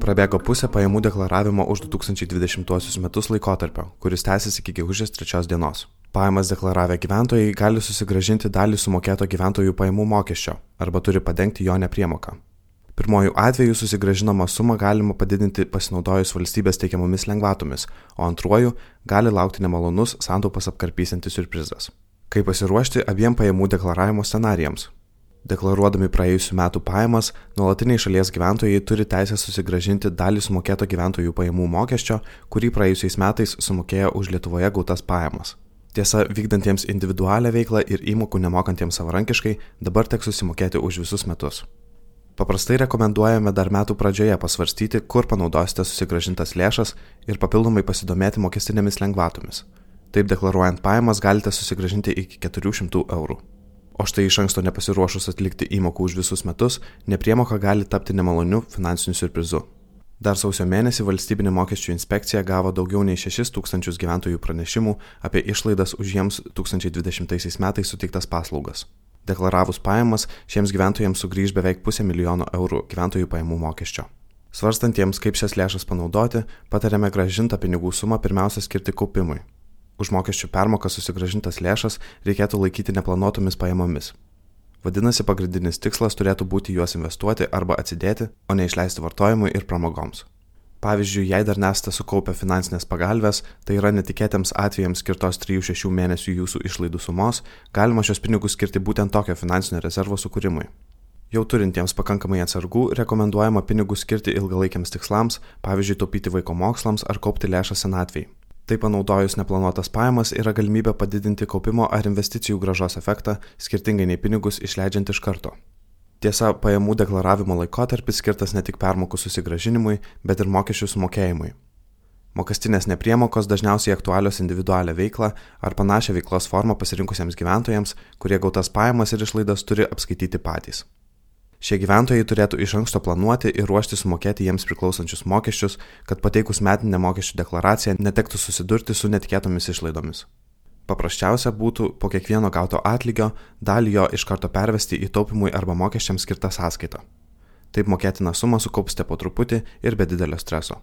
Prabėgo pusė pajamų deklaravimo už 2020 metus laikotarpio, kuris tęsiasi iki gegužės 3 dienos. Pajamas deklaravę gyventojai gali susigražinti dalį sumokėto gyventojų pajamų mokesčio arba turi padengti jo nepriemoką. Pirmojų atveju susigražinamą sumą galima padidinti pasinaudojus valstybės teikiamomis lengvatomis, o antruoju gali laukti nemalonus santaupas apkarpysiantis surprizas. Kaip pasiruošti abiem pajamų deklaravimo scenarijams? Deklaruodami praėjusių metų pajamas, nuolatiniai šalies gyventojai turi teisę susigražinti dalį sumokėto gyventojų pajamų mokesčio, kurį praėjusiais metais sumokėjo už Lietuvoje gautas pajamas. Tiesa, vykdantiems individualią veiklą ir įmokų nemokantiems savarankiškai dabar teks susimokėti už visus metus. Paprastai rekomenduojame dar metų pradžioje pasvarstyti, kur panaudosite susigražintas lėšas ir papildomai pasidomėti mokestinėmis lengvatomis. Taip deklaruojant pajamas galite susigražinti iki 400 eurų. O štai iš anksto nepasiruošus atlikti įmokų už visus metus, nepriemoka gali tapti nemaloniu finansiniu surprizu. Dar sausio mėnesį valstybinė mokesčių inspekcija gavo daugiau nei 6 tūkstančius gyventojų pranešimų apie išlaidas už jiems 2020 metais suteiktas paslaugas. Deklaravus pajamas, šiems gyventojams sugrįž beveik pusę milijono eurų gyventojų pajamų mokesčio. Svarstantiems, kaip šias lėšas panaudoti, patarėme gražintą pinigų sumą pirmiausia skirti kaupimui, už mokesčių permoką susigražintas lėšas reikėtų laikyti neplanuotomis pajamomis. Vadinasi, pagrindinis tikslas turėtų būti juos investuoti arba atsidėti, o ne išleisti vartojimui ir pramogoms. Pavyzdžiui, jei dar nesate sukaupę finansinės pagalbės, tai yra netikėtiems atvejams skirtos 3-6 mėnesių jūsų išlaidų sumos, galima šios pinigus skirti būtent tokio finansinio rezervo sukūrimui. Jau turintiems pakankamai atsargų rekomenduojama pinigus skirti ilgalaikiams tikslams, pavyzdžiui, taupyti vaiko mokslams ar kaupti lėšą senatvėjai. Tai panaudojus neplanuotas pajamas yra galimybė padidinti kaupimo ar investicijų gražos efektą, skirtingai nei pinigus išleidžiant iš karto. Tiesa, pajamų deklaravimo laikotarpis skirtas ne tik permokų susigražinimui, bet ir mokesčių sumokėjimui. Mokestinės nepriemokos dažniausiai aktualios individualią veiklą ar panašią veiklos formą pasirinkusiems gyventojams, kurie gautas pajamas ir išlaidas turi apskaityti patys. Šie gyventojai turėtų iš anksto planuoti ir ruošti sumokėti jiems priklausančius mokesčius, kad pateikus metinę mokesčių deklaraciją netektų susidurti su netikėtomis išlaidomis. Paprasčiausia būtų po kiekvieno gauto atlygio dalį jo iš karto pervesti į taupimui arba mokesčiams skirtą sąskaitą. Taip mokėtiną sumą sukaupsite po truputį ir be didelio streso.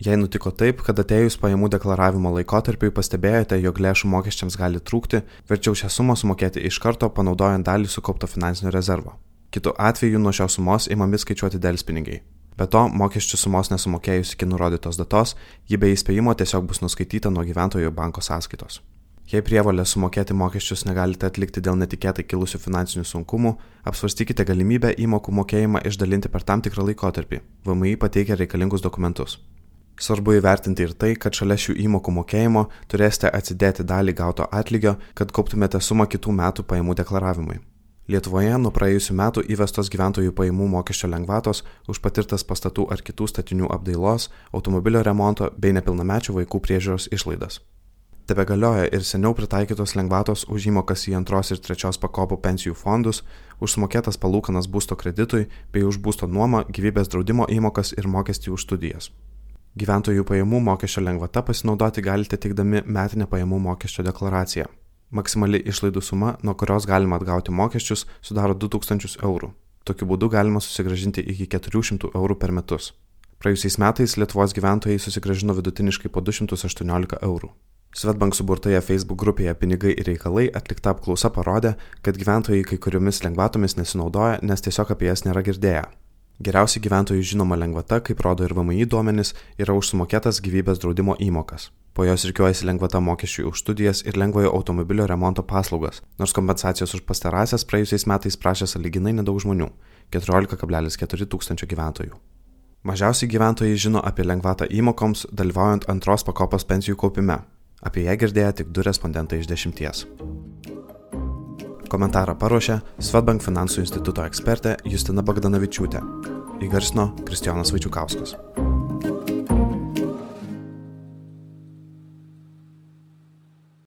Jei nutiko taip, kad atėjus pajamų deklaravimo laikotarpiui pastebėjote, jog lėšų mokesčiams gali trūkti, verčiau šią sumą sumokėti iš karto panaudojant dalį sukaupto finansinio rezervo. Kitu atveju nuo šios sumos įmami skaičiuoti delspinigiai. Be to, mokesčių sumos nesumokėjus iki nurodytos datos, ji be įspėjimo tiesiog bus nuskaityta nuo gyventojų banko sąskaitos. Jei prievalę sumokėti mokesčius negalite atlikti dėl netikėtai kilusių finansinių sunkumų, apsvarstykite galimybę įmokų mokėjimą išdalinti per tam tikrą laikotarpį. VMI pateikia reikalingus dokumentus. Svarbu įvertinti ir tai, kad šalia šių įmokų mokėjimo turėsite atsidėti dalį gauto atlygio, kad kauptumėte sumą kitų metų pajamų deklaravimui. Lietuvoje nuo praėjusių metų įvestos gyventojų pajamų mokesčio lengvatos už patirtas pastatų ar kitų statinių apdailos, automobilio remonto bei nepilnamečių vaikų priežiūros išlaidas. Tebe galioja ir seniau pritaikytos lengvatos už įmokas į antros ir trečios pakopų pensijų fondus, už sumokėtas palūkanas būsto kreditui bei už būsto nuomą, gyvybės draudimo įmokas ir mokestį už studijas. Gyventojų pajamų mokesčio lengvata pasinaudoti galite teikdami metinę pajamų mokesčio deklaraciją. Maksimali išlaidų suma, nuo kurios galima atgauti mokesčius, sudaro 2000 eurų. Tokiu būdu galima susigražinti iki 400 eurų per metus. Praėjusiais metais Lietuvos gyventojai susigražino vidutiniškai po 218 eurų. Svetbank suburtoje Facebook grupėje Pinigai ir reikalai atlikta apklausa parodė, kad gyventojai kai kuriomis lengvatomis nesinaudoja, nes tiesiog apie jas nėra girdėję. Geriausiai gyventojų žinoma lengvata, kaip rodo ir VMI duomenys, yra užsumokėtas gyvybės draudimo įmokas. Po jos rikiuojasi lengvata mokesčiui už studijas ir lengvojo automobilio remonto paslaugas, nors kompensacijos už pastarąsias praėjusiais metais prašė saliginai nedaug žmonių - 14,4 tūkstančio gyventojų. Mažiausiai gyventojai žino apie lengvatą įmokoms dalyvaujant antros pakopos pensijų kaupime. Apie ją girdėjo tik du respondentai iš dešimties. Komentarą paruošė Svetbank finansų instituto ekspertė Justina Bagdanavičiūtė. Įgarsino Kristijonas Vaičiukauskas.